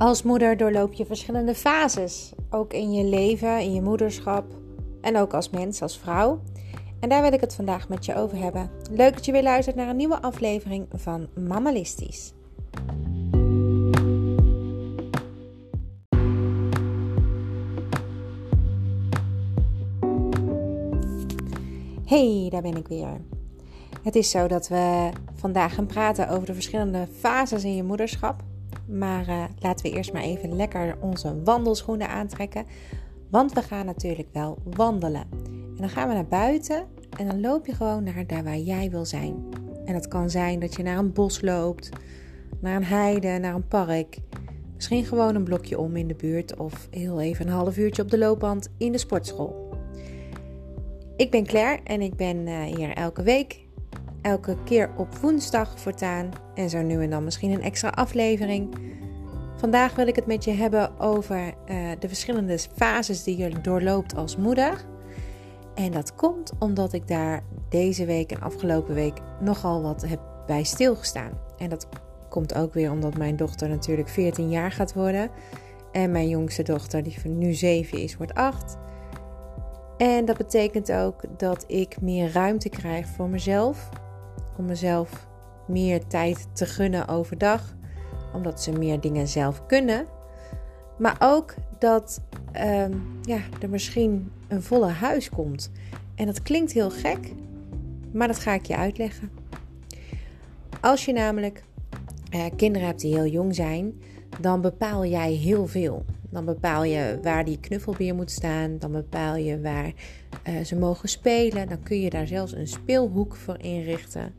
Als moeder doorloop je verschillende fases, ook in je leven, in je moederschap en ook als mens, als vrouw. En daar wil ik het vandaag met je over hebben. Leuk dat je weer luistert naar een nieuwe aflevering van Mammalistisch. Hey, daar ben ik weer. Het is zo dat we vandaag gaan praten over de verschillende fases in je moederschap. Maar uh, laten we eerst maar even lekker onze wandelschoenen aantrekken. Want we gaan natuurlijk wel wandelen. En dan gaan we naar buiten en dan loop je gewoon naar daar waar jij wil zijn. En dat kan zijn dat je naar een bos loopt, naar een heide, naar een park. Misschien gewoon een blokje om in de buurt of heel even een half uurtje op de loopband in de sportschool. Ik ben Claire en ik ben uh, hier elke week elke keer op woensdag voortaan en zo nu en dan misschien een extra aflevering. Vandaag wil ik het met je hebben over uh, de verschillende fases die je doorloopt als moeder. En dat komt omdat ik daar deze week en afgelopen week nogal wat heb bij stilgestaan. En dat komt ook weer omdat mijn dochter natuurlijk 14 jaar gaat worden. En mijn jongste dochter, die nu 7 is, wordt 8. En dat betekent ook dat ik meer ruimte krijg voor mezelf om mezelf meer tijd te gunnen overdag, omdat ze meer dingen zelf kunnen. Maar ook dat ehm, ja, er misschien een volle huis komt. En dat klinkt heel gek, maar dat ga ik je uitleggen. Als je namelijk uh, kinderen hebt die heel jong zijn, dan bepaal jij heel veel. Dan bepaal je waar die knuffelbeer moet staan. Dan bepaal je waar uh, ze mogen spelen. Dan kun je daar zelfs een speelhoek voor inrichten.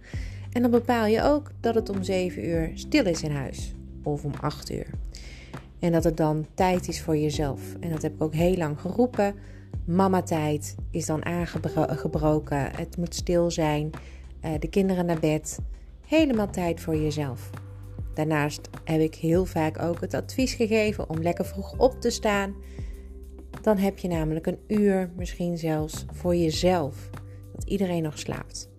En dan bepaal je ook dat het om 7 uur stil is in huis. Of om 8 uur. En dat het dan tijd is voor jezelf. En dat heb ik ook heel lang geroepen. Mama-tijd is dan aangebroken. Het moet stil zijn. Uh, de kinderen naar bed. Helemaal tijd voor jezelf. Daarnaast heb ik heel vaak ook het advies gegeven om lekker vroeg op te staan. Dan heb je namelijk een uur, misschien zelfs voor jezelf, dat iedereen nog slaapt.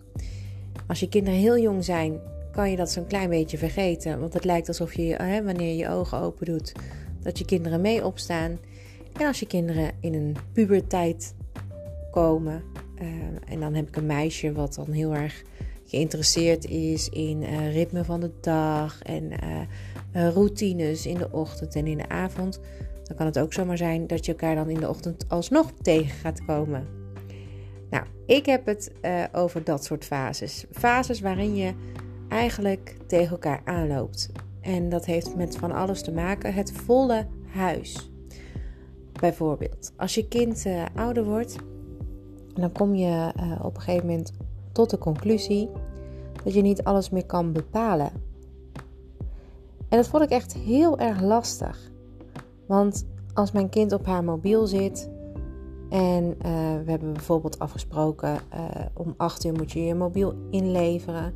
Als je kinderen heel jong zijn, kan je dat zo'n klein beetje vergeten. Want het lijkt alsof je, hè, wanneer je ogen open doet, dat je kinderen mee opstaan. En als je kinderen in een puberteit komen, uh, en dan heb ik een meisje wat dan heel erg geïnteresseerd is in uh, ritme van de dag en uh, routines in de ochtend en in de avond, dan kan het ook zomaar zijn dat je elkaar dan in de ochtend alsnog tegen gaat komen. Nou, ik heb het over dat soort fases. Fases waarin je eigenlijk tegen elkaar aanloopt. En dat heeft met van alles te maken. Het volle huis. Bijvoorbeeld, als je kind ouder wordt, dan kom je op een gegeven moment tot de conclusie dat je niet alles meer kan bepalen. En dat vond ik echt heel erg lastig. Want als mijn kind op haar mobiel zit en uh, we hebben bijvoorbeeld afgesproken uh, om 8 uur moet je je mobiel inleveren.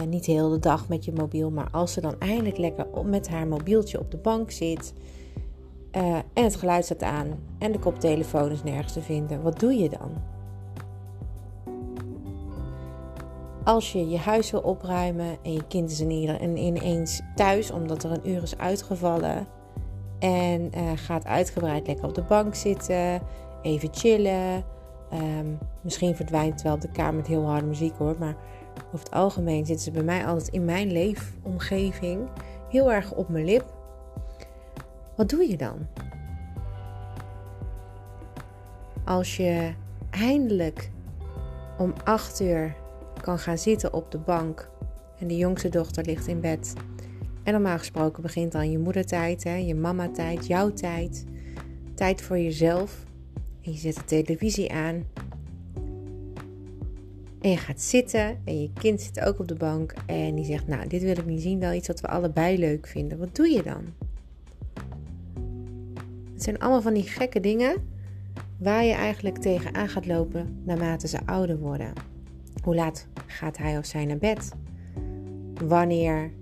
Uh, niet heel de dag met je mobiel, maar als ze dan eindelijk lekker met haar mobieltje op de bank zit en het geluid staat aan en de koptelefoon is nergens te vinden, wat doe je dan? Als je je huis wil opruimen en je kind is in ineens thuis omdat er een uur is uitgevallen. En uh, gaat uitgebreid lekker op de bank zitten, even chillen. Um, misschien verdwijnt wel de kamer met heel harde muziek hoor. Maar over het algemeen zitten ze bij mij altijd in mijn leefomgeving heel erg op mijn lip. Wat doe je dan? Als je eindelijk om 8 uur kan gaan zitten op de bank en de jongste dochter ligt in bed. En normaal gesproken begint dan je moedertijd, hè, je mama-tijd, jouw tijd. Tijd voor jezelf. En je zet de televisie aan. En je gaat zitten en je kind zit ook op de bank en die zegt: Nou, dit wil ik niet zien, wel iets wat we allebei leuk vinden. Wat doe je dan? Het zijn allemaal van die gekke dingen waar je eigenlijk tegenaan gaat lopen naarmate ze ouder worden. Hoe laat gaat hij of zij naar bed? Wanneer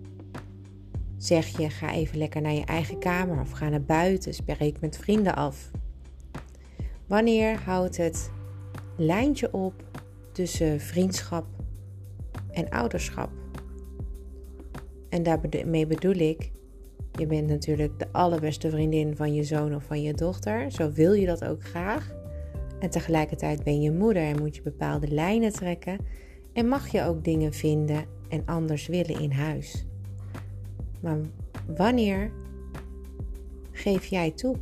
zeg je ga even lekker naar je eigen kamer of ga naar buiten, spreek met vrienden af? Wanneer houdt het lijntje op tussen vriendschap en ouderschap? En daarmee bedoel ik, Je bent natuurlijk de allerbeste vriendin van je zoon of van je dochter. Zo wil je dat ook graag. En tegelijkertijd ben je moeder en moet je bepaalde lijnen trekken. En mag je ook dingen vinden en anders willen in huis. Maar wanneer geef jij toe?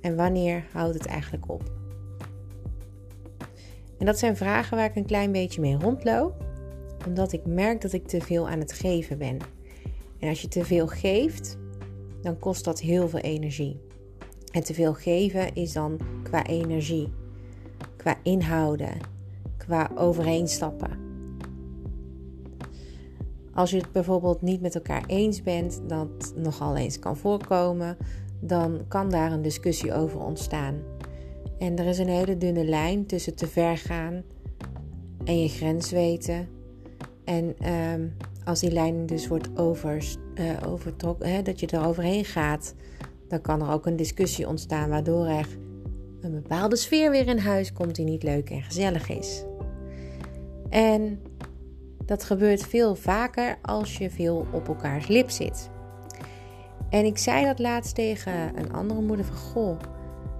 En wanneer houdt het eigenlijk op? En dat zijn vragen waar ik een klein beetje mee rondloop, omdat ik merk dat ik te veel aan het geven ben. En als je te veel geeft, dan kost dat heel veel energie. En te veel geven is dan qua energie, qua inhouden, qua overeenstappen. Als je het bijvoorbeeld niet met elkaar eens bent, dat nogal eens kan voorkomen, dan kan daar een discussie over ontstaan. En er is een hele dunne lijn tussen te ver gaan en je grens weten. En ehm, als die lijn dus wordt over, uh, overtrokken, dat je er overheen gaat, dan kan er ook een discussie ontstaan waardoor er een bepaalde sfeer weer in huis komt die niet leuk en gezellig is. En dat gebeurt veel vaker als je veel op elkaars lip zit. En ik zei dat laatst tegen een andere moeder van goh,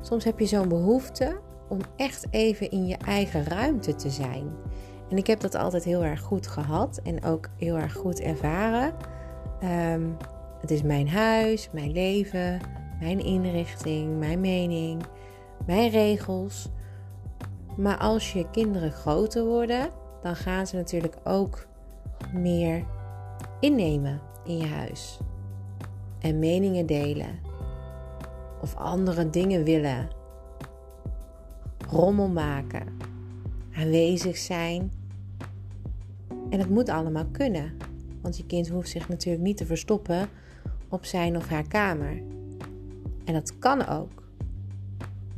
soms heb je zo'n behoefte om echt even in je eigen ruimte te zijn. En ik heb dat altijd heel erg goed gehad en ook heel erg goed ervaren. Ehm, het is mijn huis, mijn leven, mijn inrichting, mijn mening, mijn regels. Maar als je kinderen groter worden, dan gaan ze natuurlijk ook meer innemen in je huis. En meningen delen. Of andere dingen willen. Rommel maken. Aanwezig zijn. En het moet allemaal kunnen. Want je kind hoeft zich natuurlijk niet te verstoppen op zijn of haar kamer. En dat kan ook.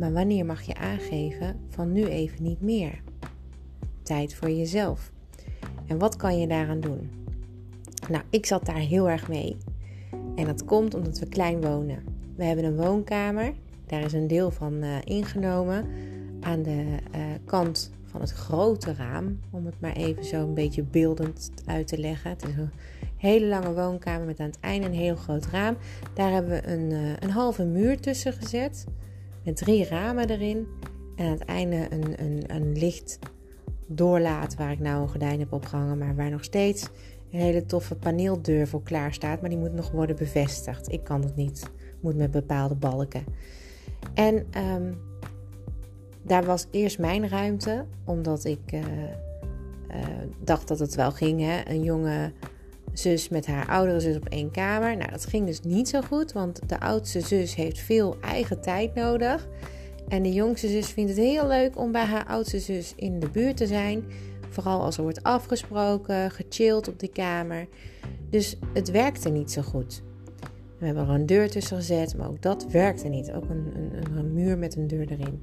Maar wanneer mag je aangeven van nu even niet meer? Tijd voor jezelf. En wat kan je daaraan doen? Nou, ik zat daar heel erg mee. En dat komt omdat we klein wonen. We hebben een woonkamer. Daar is een deel van uh, ingenomen. Aan de uh, kant van het grote raam. Om het maar even zo een beetje beeldend uit te leggen. Het is een hele lange woonkamer met aan het einde een heel groot raam. Daar hebben we een, uh, een halve muur tussen gezet. Drie ramen erin. En aan het einde een, een, een licht doorlaat waar ik nou een gordijn heb opgehangen, maar waar nog steeds een hele toffe paneeldeur voor klaar staat, maar die moet nog worden bevestigd. Ik kan het niet, moet met bepaalde balken. En um, daar was eerst mijn ruimte, omdat ik uh, uh, dacht dat het wel ging. Hè? Een jonge zus met haar oudere zus op één kamer. Nou, dat ging dus niet zo goed, want de oudste zus heeft veel eigen tijd nodig. En de jongste zus vindt het heel leuk om bij haar oudste zus in de buurt te zijn. Vooral als er wordt afgesproken, gechilled op die kamer. Dus het werkte niet zo goed. We hebben er een deur tussen gezet, maar ook dat werkte niet. Ook een, een, een muur met een deur erin.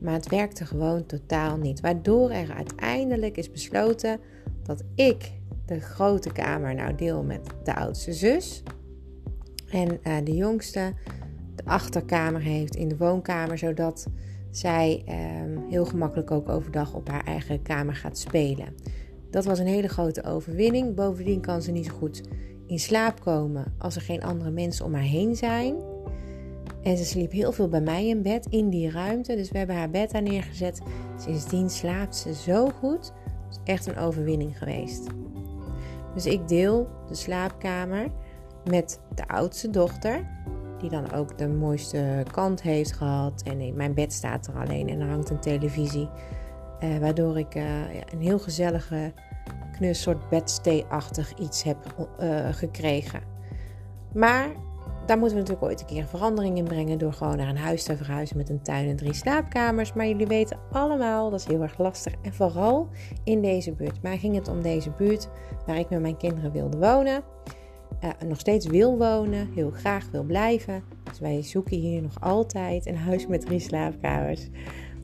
Maar het werkte gewoon totaal niet. Waardoor er uiteindelijk is besloten dat ik de grote kamer nou deel met de oudste zus. En uh, de jongste de achterkamer heeft in de woonkamer, zodat zij um, heel gemakkelijk ook overdag op haar eigen kamer gaat spelen. Dat was een hele grote overwinning. Bovendien kan ze niet zo goed in slaap komen als er geen andere mensen om haar heen zijn. En ze sliep heel veel bij mij in bed, in die ruimte. Dus we hebben haar bed daar neergezet. Sindsdien slaapt ze zo goed. Het is echt een overwinning geweest. Dus ik deel de slaapkamer met de oudste dochter die dan ook de mooiste kant heeft gehad. En mijn bed staat er alleen en er hangt een televisie. Uh, waardoor ik uh, een heel gezellige, knus soort bedstee-achtig iets heb uh, gekregen. Maar daar moeten we natuurlijk ooit een keer verandering in brengen. Door gewoon naar een huis te verhuizen met een tuin en drie slaapkamers. Maar jullie weten allemaal, dat is heel erg lastig. En vooral in deze buurt. Maar ging het om deze buurt waar ik met mijn kinderen wilde wonen uh, nog steeds wil wonen, heel graag wil blijven. Dus wij zoeken hier nog altijd een huis met drie slaapkamers.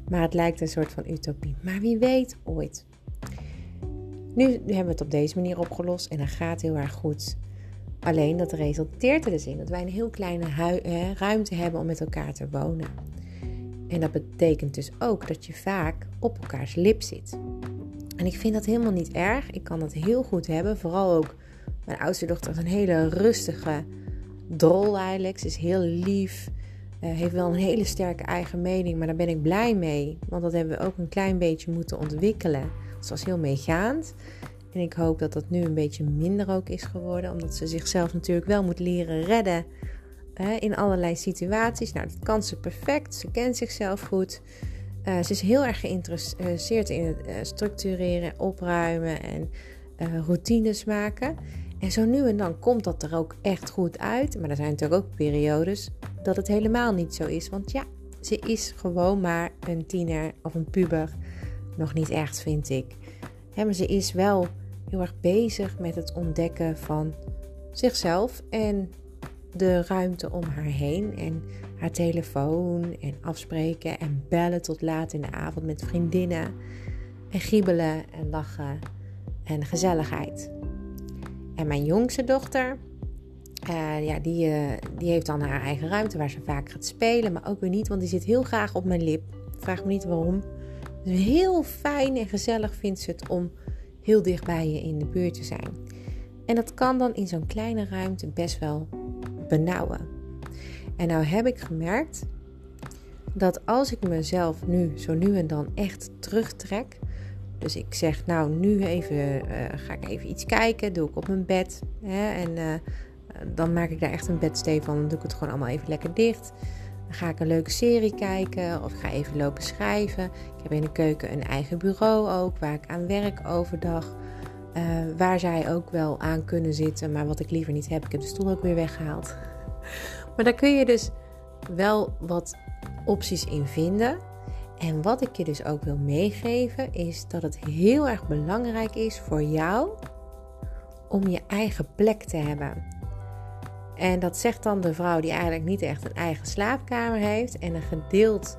Maar het lijkt een soort van utopie. Maar wie weet ooit. Nu hebben we het op deze manier opgelost en dat gaat heel erg goed. Alleen dat resulteert er dus in dat wij een heel kleine eh, ruimte hebben om met elkaar te wonen. En dat betekent dus ook dat je vaak op elkaars lip zit. En ik vind dat helemaal niet erg. Ik kan dat heel goed hebben. Vooral ook mijn oudste dochter is een hele rustige, drol eigenlijk. Ze is heel lief. Uh, heeft wel een hele sterke eigen mening, maar daar ben ik blij mee. Want dat hebben we ook een klein beetje moeten ontwikkelen. Ze was heel meegaand. En ik hoop dat dat nu een beetje minder ook is geworden. Omdat ze zichzelf natuurlijk wel moet leren redden. Hè, in allerlei situaties. Nou, dat kan ze perfect. Ze kent zichzelf goed. Uh, ze is heel erg geïnteresseerd in het uh, structureren, opruimen en uh, routines maken. En zo nu en dan komt dat er ook echt goed uit. Maar er zijn natuurlijk ook periodes dat het helemaal niet zo is. Want ja, ze is gewoon maar een tiener of een puber. Nog niet echt, vind ik. maar ze is wel heel erg bezig met het ontdekken van zichzelf en de ruimte om haar heen. En haar telefoon en afspreken en bellen tot laat in de avond met vriendinnen. En giebelen en lachen en gezelligheid. En mijn jongste dochter, uh, ja, die, uh, die heeft dan haar eigen ruimte waar ze vaak gaat spelen. Maar ook weer niet, want die zit heel graag op mijn lip. Vraag me niet waarom. Dus heel fijn en gezellig vindt ze het om heel dicht bij je in de buurt te zijn. En dat kan dan in zo'n kleine ruimte best wel benauwen. En nou heb ik gemerkt dat als ik mezelf nu zo nu en dan echt terugtrek. Dus ik zeg, nou, nu even, uh, ga ik even iets kijken. Doe ik op mijn bed. Hè, en uh, dan maak ik daar echt een bedstee van. Dan doe ik het gewoon allemaal even lekker dicht. Dan ga ik een leuke serie kijken. Of ga even lopen schrijven. Ik heb in de keuken een eigen bureau ook. Waar ik aan werk overdag. Uh, waar zij ook wel aan kunnen zitten. Maar wat ik liever niet heb. Ik heb de stoel ook weer weggehaald. Maar daar kun je dus wel wat opties in vinden. En wat ik je dus ook wil meegeven is dat het heel erg belangrijk is voor jou om je eigen plek te hebben. En dat zegt dan de vrouw die eigenlijk niet echt een eigen slaapkamer heeft en een gedeeld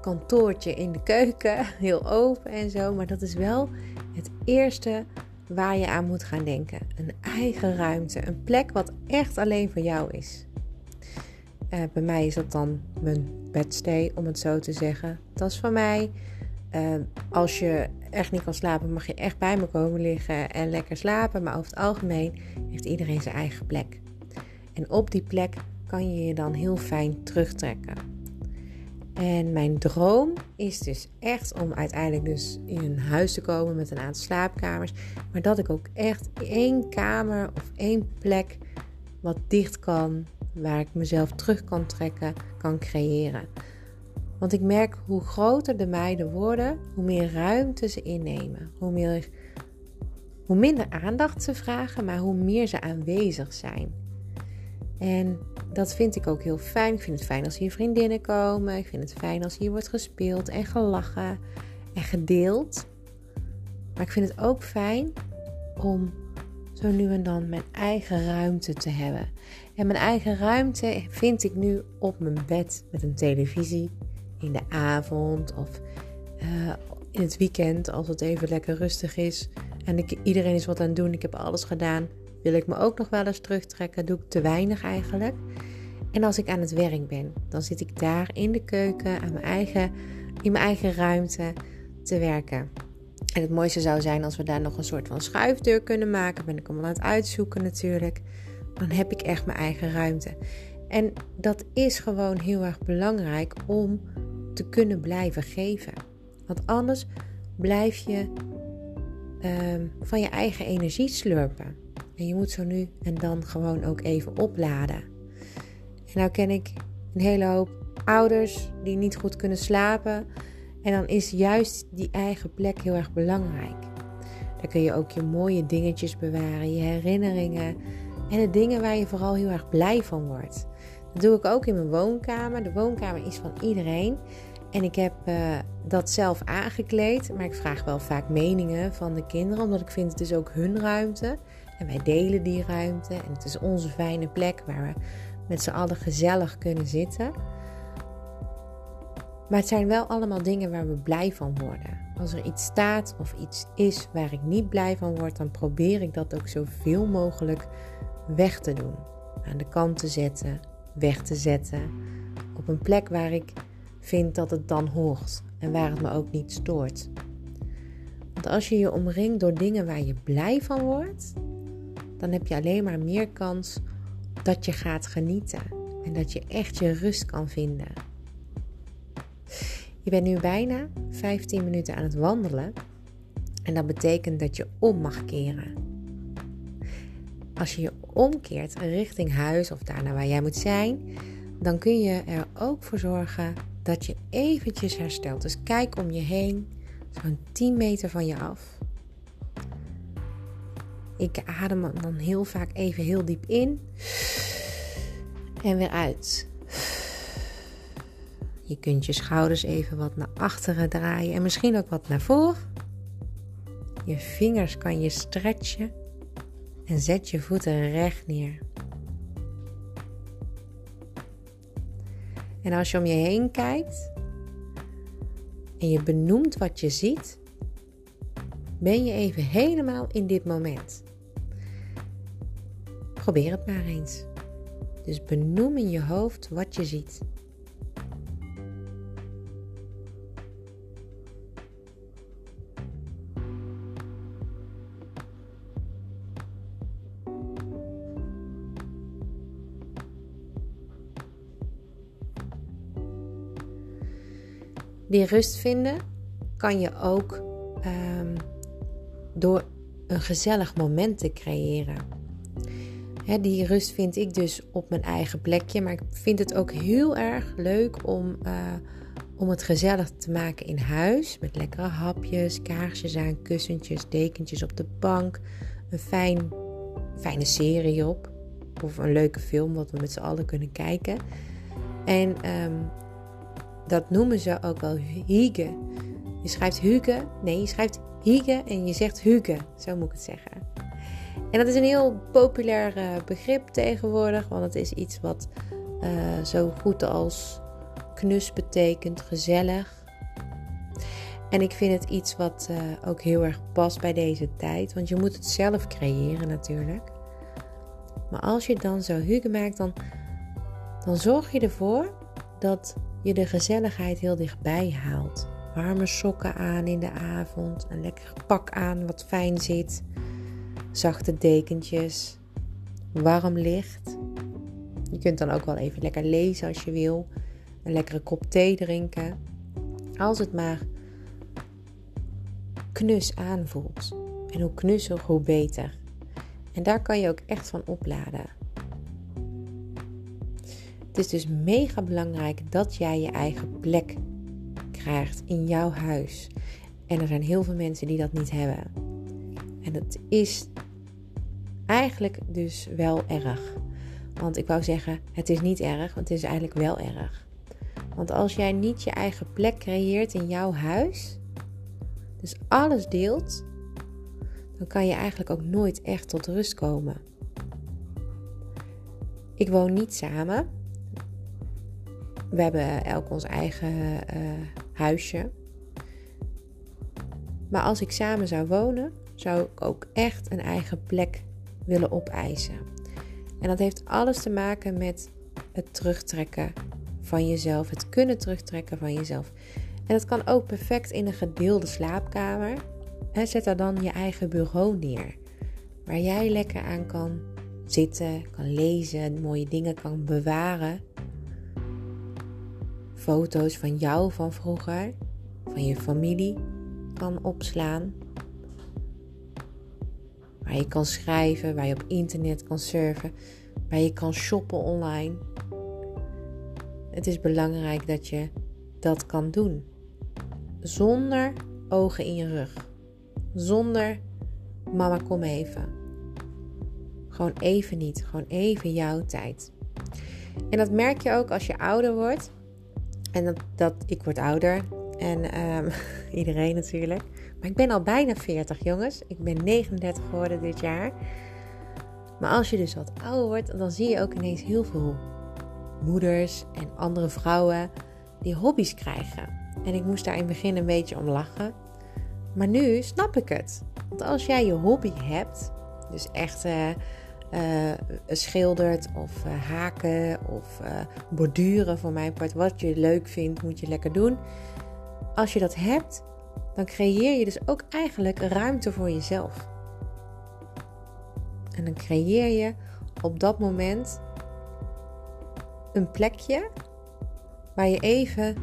kantoortje in de keuken, heel open en zo. Maar dat is wel het eerste waar je aan moet gaan denken. Een eigen ruimte, een plek wat echt alleen voor jou is. Uh, bij mij is dat dan mijn bedstay, om het zo te zeggen. Dat is van mij. Uh, als je echt niet kan slapen, mag je echt bij me komen liggen en lekker slapen. Maar over het algemeen heeft iedereen zijn eigen plek. En op die plek kan je je dan heel fijn terugtrekken. En mijn droom is dus echt om uiteindelijk dus in een huis te komen met een aantal slaapkamers. Maar dat ik ook echt één kamer of één plek wat dicht kan, waar ik mezelf terug kan trekken, kan creëren. Want ik merk hoe groter de meiden worden, hoe meer ruimte ze innemen. Hoe, meer, hoe minder aandacht ze vragen, maar hoe meer ze aanwezig zijn. En dat vind ik ook heel fijn. Ik vind het fijn als hier vriendinnen komen. Ik vind het fijn als hier wordt gespeeld en gelachen en gedeeld. Maar ik vind het ook fijn om zo nu en dan mijn eigen ruimte te hebben. En mijn eigen ruimte vind ik nu op mijn bed met een televisie in de avond of uh, in het weekend als het even lekker rustig is en ik, iedereen is wat aan het doen. Ik heb alles gedaan. Wil ik me ook nog wel eens terugtrekken? Doe ik te weinig eigenlijk. En als ik aan het werk ben, dan zit ik daar in de keuken aan mijn eigen, in mijn eigen ruimte te werken. En het mooiste zou zijn als we daar nog een soort van schuifdeur kunnen maken. Ben ik allemaal aan het uitzoeken natuurlijk. Dan heb ik echt mijn eigen ruimte. En dat is gewoon heel erg belangrijk om te kunnen blijven geven. Want anders blijf je um, van je eigen energie slurpen. En je moet zo nu en dan gewoon ook even opladen. En nou ken ik een hele hoop ouders die niet goed kunnen slapen. En dan is juist die eigen plek heel erg belangrijk. Daar kun je ook je mooie dingetjes bewaren, je herinneringen en de dingen waar je vooral heel erg blij van wordt. Dat doe ik ook in mijn woonkamer. De woonkamer is van iedereen. En ik heb uh, dat zelf aangekleed, maar ik vraag wel vaak meningen van de kinderen, omdat ik vind het is ook hun ruimte. En wij delen die ruimte en het is onze fijne plek waar we met z'n allen gezellig kunnen zitten. Maar het zijn wel allemaal dingen waar we blij van worden. Als er iets staat of iets is waar ik niet blij van word, dan probeer ik dat ook zoveel mogelijk weg te doen. Aan de kant te zetten, weg te zetten. Op een plek waar ik vind dat het dan hoort en waar het me ook niet stoort. Want als je je omringt door dingen waar je blij van wordt, dan heb je alleen maar meer kans dat je gaat genieten en dat je echt je rust kan vinden. Je bent nu bijna 15 minuten aan het wandelen en dat betekent dat je om mag keren. Als je je omkeert richting huis of daarna waar jij moet zijn, dan kun je er ook voor zorgen dat je eventjes herstelt. Dus kijk om je heen, zo'n 10 meter van je af. Ik adem dan heel vaak even heel diep in en weer uit. Je kunt je schouders even wat naar achteren draaien en misschien ook wat naar voren. Je vingers kan je stretchen en zet je voeten recht neer. En als je om je heen kijkt en je benoemt wat je ziet, ben je even helemaal in dit moment. Probeer het maar eens. Dus benoem in je hoofd wat je ziet. Die rust vinden kan je ook um, door een gezellig moment te creëren. die rust vind ik dus op mijn eigen plekje. Maar ik vind het ook heel erg leuk om, uh, om het gezellig te maken in huis. Met lekkere hapjes, kaarsjes aan, kussentjes, dekentjes op de bank. Een fijn, fijne serie op. Of een leuke film wat we met z'n allen kunnen kijken. En um, dat noemen ze ook wel hygge. Je schrijft hygge, nee, je schrijft hygge en je zegt hygge, zo moet ik het zeggen. En dat is een heel populair uh, begrip tegenwoordig, want het is iets wat uh, zo goed als knus betekent, gezellig. En ik vind het iets wat uh, ook heel erg past bij deze tijd, want je moet het zelf creëren natuurlijk. Maar als je dan zo hygge maakt, dan, dan zorg je ervoor dat je de gezelligheid heel dichtbij haalt. Warme sokken aan in de avond, een lekker pak aan wat fijn zit, zachte dekentjes, warm licht. Je kunt dan ook wel even lekker lezen als je wil, een lekkere kop thee drinken. Als het maar knus aanvoelt. En hoe knusser, hoe beter. En daar kan je ook echt van opladen. Het is dus mega belangrijk dat jij je eigen plek krijgt in jouw huis. En er zijn heel veel mensen die dat niet hebben. En het is eigenlijk dus wel erg. Want ik wou zeggen, het is niet erg, want het is eigenlijk wel erg. Want als jij niet je eigen plek creëert in jouw huis, dus alles deelt, dan kan je eigenlijk ook nooit echt tot rust komen. Ik woon niet samen, we hebben elk ons eigen uh, huisje. Maar als ik samen zou wonen, zou ik ook echt een eigen plek willen opeisen. En dat heeft alles te maken met het terugtrekken van jezelf, het kunnen terugtrekken van jezelf. En dat kan ook perfect in een gedeelde slaapkamer. En zet daar dan je eigen bureau neer, waar jij lekker aan kan zitten, kan lezen, mooie dingen kan bewaren foto's van jou van vroeger, van je familie kan opslaan. Waar je kan schrijven, waar je op internet kan surfen, waar je kan shoppen online. Het is belangrijk dat je dat kan doen. Zonder ogen in je rug. Zonder mama kom even. Gewoon even niet. Gewoon even jouw tijd. En dat merk je ook als je ouder wordt. En dat, dat ik word ouder. En ehm, iedereen natuurlijk. Maar ik ben al bijna 40, jongens. Ik ben 39 geworden dit jaar. Maar als je dus wat ouder wordt, dan zie je ook ineens heel veel moeders en andere vrouwen die hobby's krijgen. En ik moest daar in het begin een beetje om lachen. Maar nu snap ik het. Want als jij je hobby hebt, dus echt uh, uh, schildert of uh, haken of uh, borduren voor mijn part. Wat je leuk vindt, moet je lekker doen. Als je dat hebt, dan creëer je dus ook eigenlijk ruimte voor jezelf. En dan creëer je op dat moment een plekje waar je even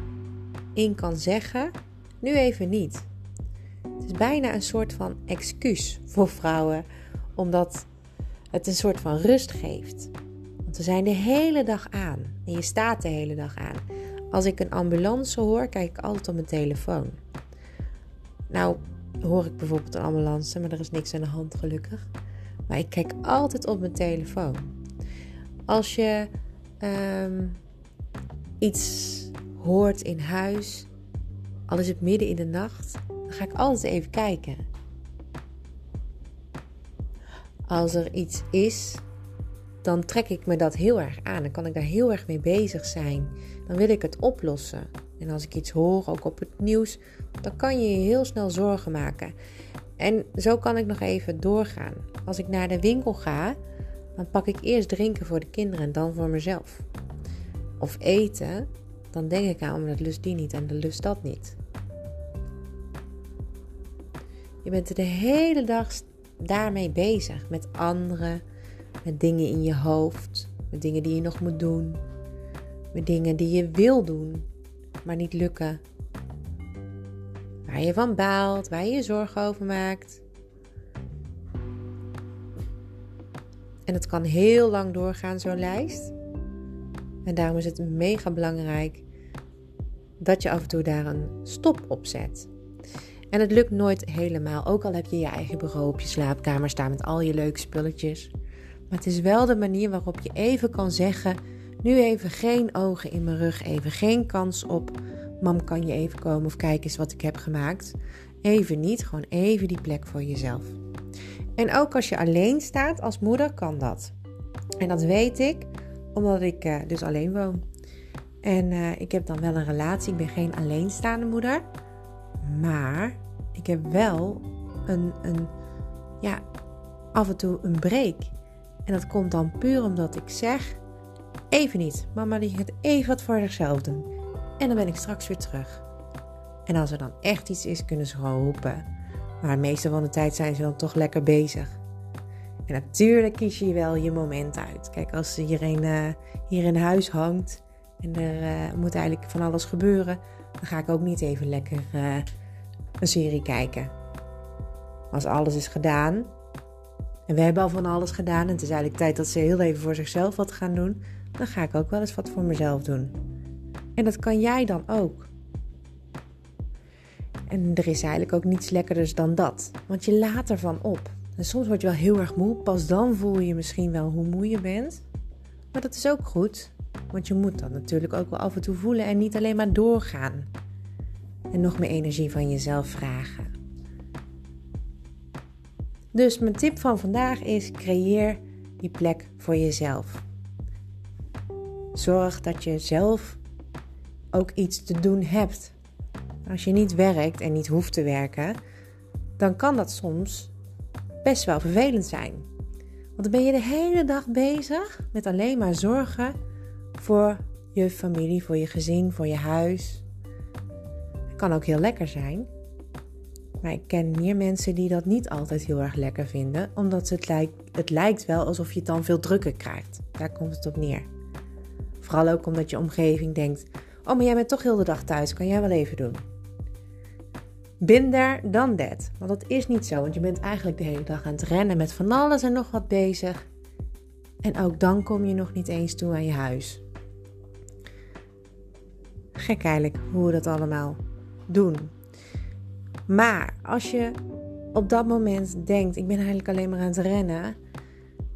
in kan zeggen: nu even niet. Het is bijna een soort van excuus voor vrouwen, omdat het een soort van rust geeft. Want we zijn de hele dag aan en je staat de hele dag aan. Als ik een ambulance hoor, kijk ik altijd op mijn telefoon. Nou, hoor ik bijvoorbeeld een ambulance, maar er is niks aan de hand gelukkig. Maar ik kijk altijd op mijn telefoon. Als je ehm, iets hoort in huis, al is het midden in de nacht, dan ga ik altijd even kijken. Als er iets is, dan trek ik me dat heel erg aan. Dan kan ik daar heel erg mee bezig zijn. Dan wil ik het oplossen. En als ik iets hoor, ook op het nieuws, dan kan je je heel snel zorgen maken. En zo kan ik nog even doorgaan. Als ik naar de winkel ga, dan pak ik eerst drinken voor de kinderen en dan voor mezelf. Of eten, dan denk ik aan, dat lust die niet en dat lust dat niet. Je bent de hele dag daarmee bezig. Met anderen, met dingen in je hoofd, met dingen die je nog moet doen, met dingen die je wil doen, maar niet lukken. Waar je van baalt, waar je je zorgen over maakt. En het kan heel lang doorgaan, zo'n lijst. En daarom is het mega belangrijk dat je af en toe daar een stop op zet. En het lukt nooit helemaal, ook al heb je je eigen bureau op je slaapkamer staan met al je leuke spulletjes. Maar het is wel de manier waarop je even kan zeggen: nu even geen ogen in mijn rug, even geen kans op. Mam, kan je even komen of kijk eens wat ik heb gemaakt? Even niet, gewoon even die plek voor jezelf. En ook als je alleen staat als moeder, kan dat. En dat weet ik, omdat ik uh, dus alleen woon. En uh, ik heb dan wel een relatie, ik ben geen alleenstaande moeder. Maar ik heb wel een, een, ja, af en toe een break. En dat komt dan puur omdat ik zeg: even niet, mama die gaat even wat voor zichzelf doen. En dan ben ik straks weer terug. En als er dan echt iets is, kunnen ze gewoon roepen. Maar de meeste van de tijd zijn ze dan toch lekker bezig. En natuurlijk kies je wel je moment uit. Kijk, als iedereen uh, hier in huis hangt en er uh, moet eigenlijk van alles gebeuren, dan ga ik ook niet even lekker uh, een serie kijken. Als alles is gedaan, en we hebben al van alles gedaan en het is eigenlijk tijd dat ze heel even voor zichzelf wat gaan doen, dan ga ik ook wel eens wat voor mezelf doen. En dat kan jij dan ook. En er is eigenlijk ook niets lekkerders dan dat, want je laat ervan op. En soms word je wel heel erg moe, pas dan voel je misschien wel hoe moe je bent. Maar dat is ook goed, want je moet dat natuurlijk ook wel af en toe voelen en niet alleen maar doorgaan. En nog meer energie van jezelf vragen. Dus mijn tip van vandaag is: creëer die plek voor jezelf. Zorg dat je zelf ook iets te doen hebt. Als je niet werkt en niet hoeft te werken, dan kan dat soms best wel vervelend zijn. Want dan ben je de hele dag bezig met alleen maar zorgen voor je familie, voor je gezin, voor je huis. Kan ook heel lekker zijn. Maar ik ken meer mensen die dat niet altijd heel erg lekker vinden, omdat het lijkt, het lijkt wel alsof je het dan veel drukker krijgt. Daar komt het op neer. Vooral ook omdat je omgeving denkt: Oh, maar jij bent toch heel de dag thuis, kan jij wel even doen. Bin daar dan dat. Want dat is niet zo, want je bent eigenlijk de hele dag aan het rennen met van alles en nog wat bezig. En ook dan kom je nog niet eens toe aan je huis. Gek eigenlijk hoe dat allemaal doen. Maar als je op dat moment denkt: ik ben eigenlijk alleen maar aan het rennen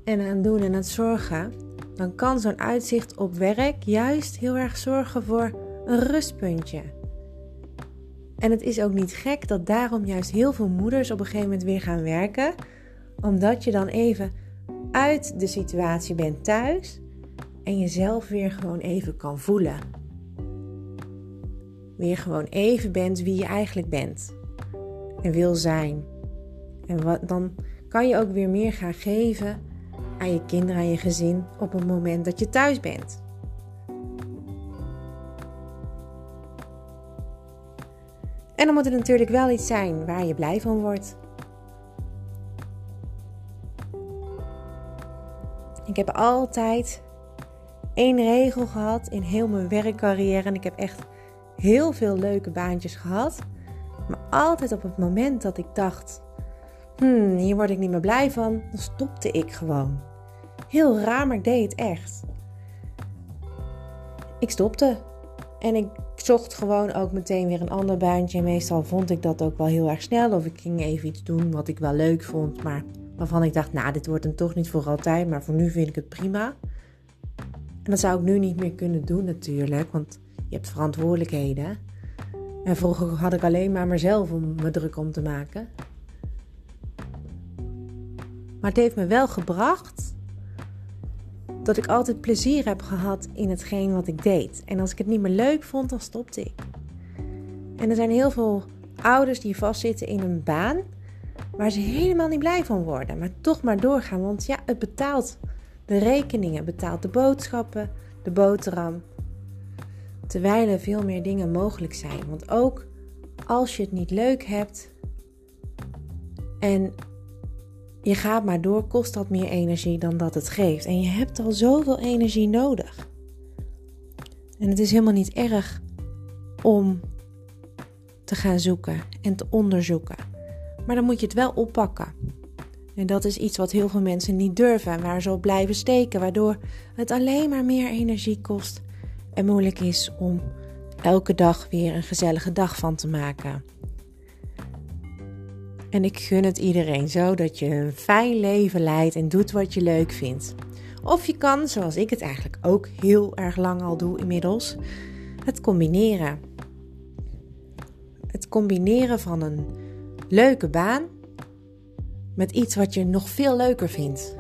en aan het doen en aan het zorgen, dan kan zo'n uitzicht op werk juist heel erg zorgen voor een rustpuntje. En het is ook niet gek dat daarom juist heel veel moeders op een gegeven moment weer gaan werken, omdat je dan even uit de situatie bent thuis en jezelf weer gewoon even kan voelen. Weer gewoon even bent wie je eigenlijk bent en wil zijn. En wat, dan kan je ook weer meer gaan geven aan je kinderen, aan je gezin op het moment dat je thuis bent. En dan moet het natuurlijk wel iets zijn waar je blij van wordt. Ik heb altijd één regel gehad in heel mijn werkcarrière. En ik heb echt heel veel leuke baantjes gehad. Maar altijd op het moment dat ik dacht: hmm, hier word ik niet meer blij van, dan stopte ik gewoon. Heel raar, maar deed het echt. Ik stopte. En ik zocht gewoon ook meteen weer een ander baantje. Meestal vond ik dat ook wel heel erg snel. Of ik ging even iets doen wat ik wel leuk vond. Maar waarvan ik dacht, nou, dit wordt hem toch niet voor altijd. Maar voor nu vind ik het prima. En dat zou ik nu niet meer kunnen doen natuurlijk. Want je hebt verantwoordelijkheden. En vroeger had ik alleen maar mezelf om me druk om te maken. Maar het heeft me wel gebracht dat ik altijd plezier heb gehad in hetgeen wat ik deed. En als ik het niet meer leuk vond, dan stopte ik. En er zijn heel veel ouders die vastzitten in een baan waar ze helemaal niet blij van worden, maar toch maar doorgaan. Want ja, het betaalt de rekeningen, betaalt de boodschappen, de boterham. Terwijl er veel meer dingen mogelijk zijn. Want ook als je het niet leuk hebt en je gaat maar door, kost dat meer energie dan dat het geeft. En je hebt al zoveel energie nodig. En het is helemaal niet erg om te gaan zoeken en te onderzoeken. Maar dan moet je het wel oppakken. En dat is iets wat heel veel mensen niet durven, waar ze op blijven steken, waardoor het alleen maar meer energie kost en moeilijk is om elke dag weer een gezellige dag van te maken. En ik gun het iedereen zo dat je een fijn leven leidt en doet wat je leuk vindt. Of je kan, zoals ik het eigenlijk ook heel erg lang al doe inmiddels, het combineren. Het combineren van een leuke baan met iets wat je nog veel leuker vindt.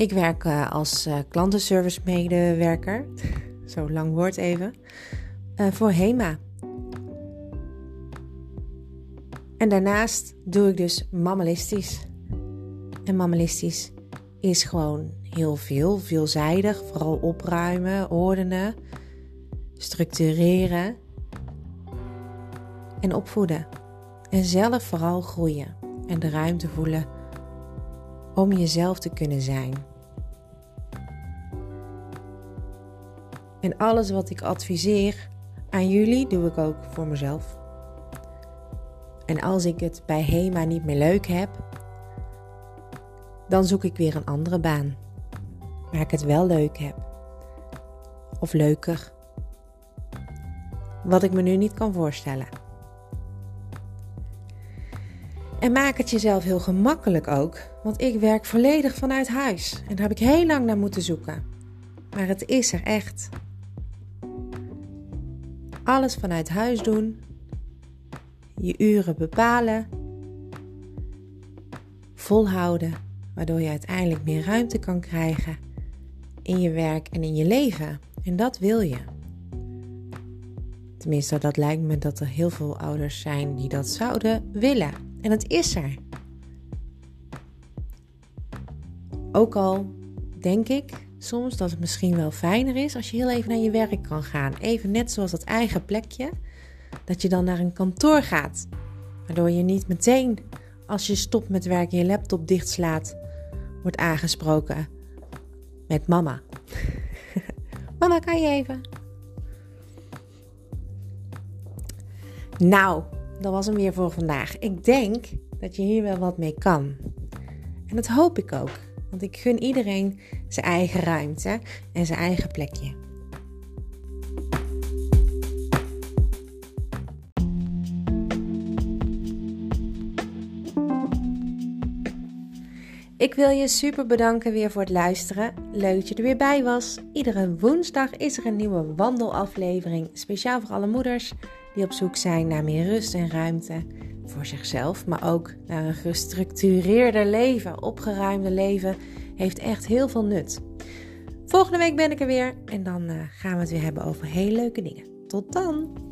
Ik werk eh, als uh, klantenservice medewerker, zo lang woord even, uh, voor HEMA. En daarnaast doe ik dus mammalistisch. En mammalistisch is gewoon heel veel, veelzijdig. Vooral opruimen, ordenen, structureren en opvoeden. En zelf vooral groeien en de ruimte voelen om jezelf te kunnen zijn. En alles wat ik adviseer aan jullie doe ik ook voor mezelf. En als ik het bij HEMA niet meer leuk heb, dan zoek ik weer een andere baan. Waar ik het wel leuk heb. Of leuker. Wat ik me nu niet kan voorstellen. En maak het jezelf heel gemakkelijk ook, want ik werk volledig vanuit huis. En daar heb ik heel lang naar moeten zoeken. Maar het is er echt. Alles vanuit huis doen je uren bepalen, volhouden, waardoor je uiteindelijk meer ruimte kan krijgen in je werk en in je leven. En dat wil je. Tenminste, dat lijkt me dat er heel veel ouders zijn die dat zouden willen. En het is er. Ook al denk ik soms dat het misschien wel fijner is als je heel even naar je werk kan gaan. Even net zoals dat eigen plekje dat je dan naar een kantoor gaat. Waardoor je niet meteen als je stopt met werken je laptop dichtslaat, wordt aangesproken met mama. mama, kan je even? Nou, dat was hem weer voor vandaag. Ik denk dat je hier wel wat mee kan. En dat hoop ik ook. Want ik gun iedereen zijn eigen ruimte en zijn eigen plekje. Ik wil je super bedanken weer voor het luisteren. Leuk dat je er weer bij was. Iedere woensdag is er een nieuwe wandelaflevering. Speciaal voor alle moeders die op zoek zijn naar meer rust en ruimte. Voor zichzelf, maar ook naar een gestructureerder leven. Opgeruimde leven heeft echt heel veel nut. Volgende week ben ik er weer en dan eh, gaan we het weer hebben over hele leuke dingen. Tot dan!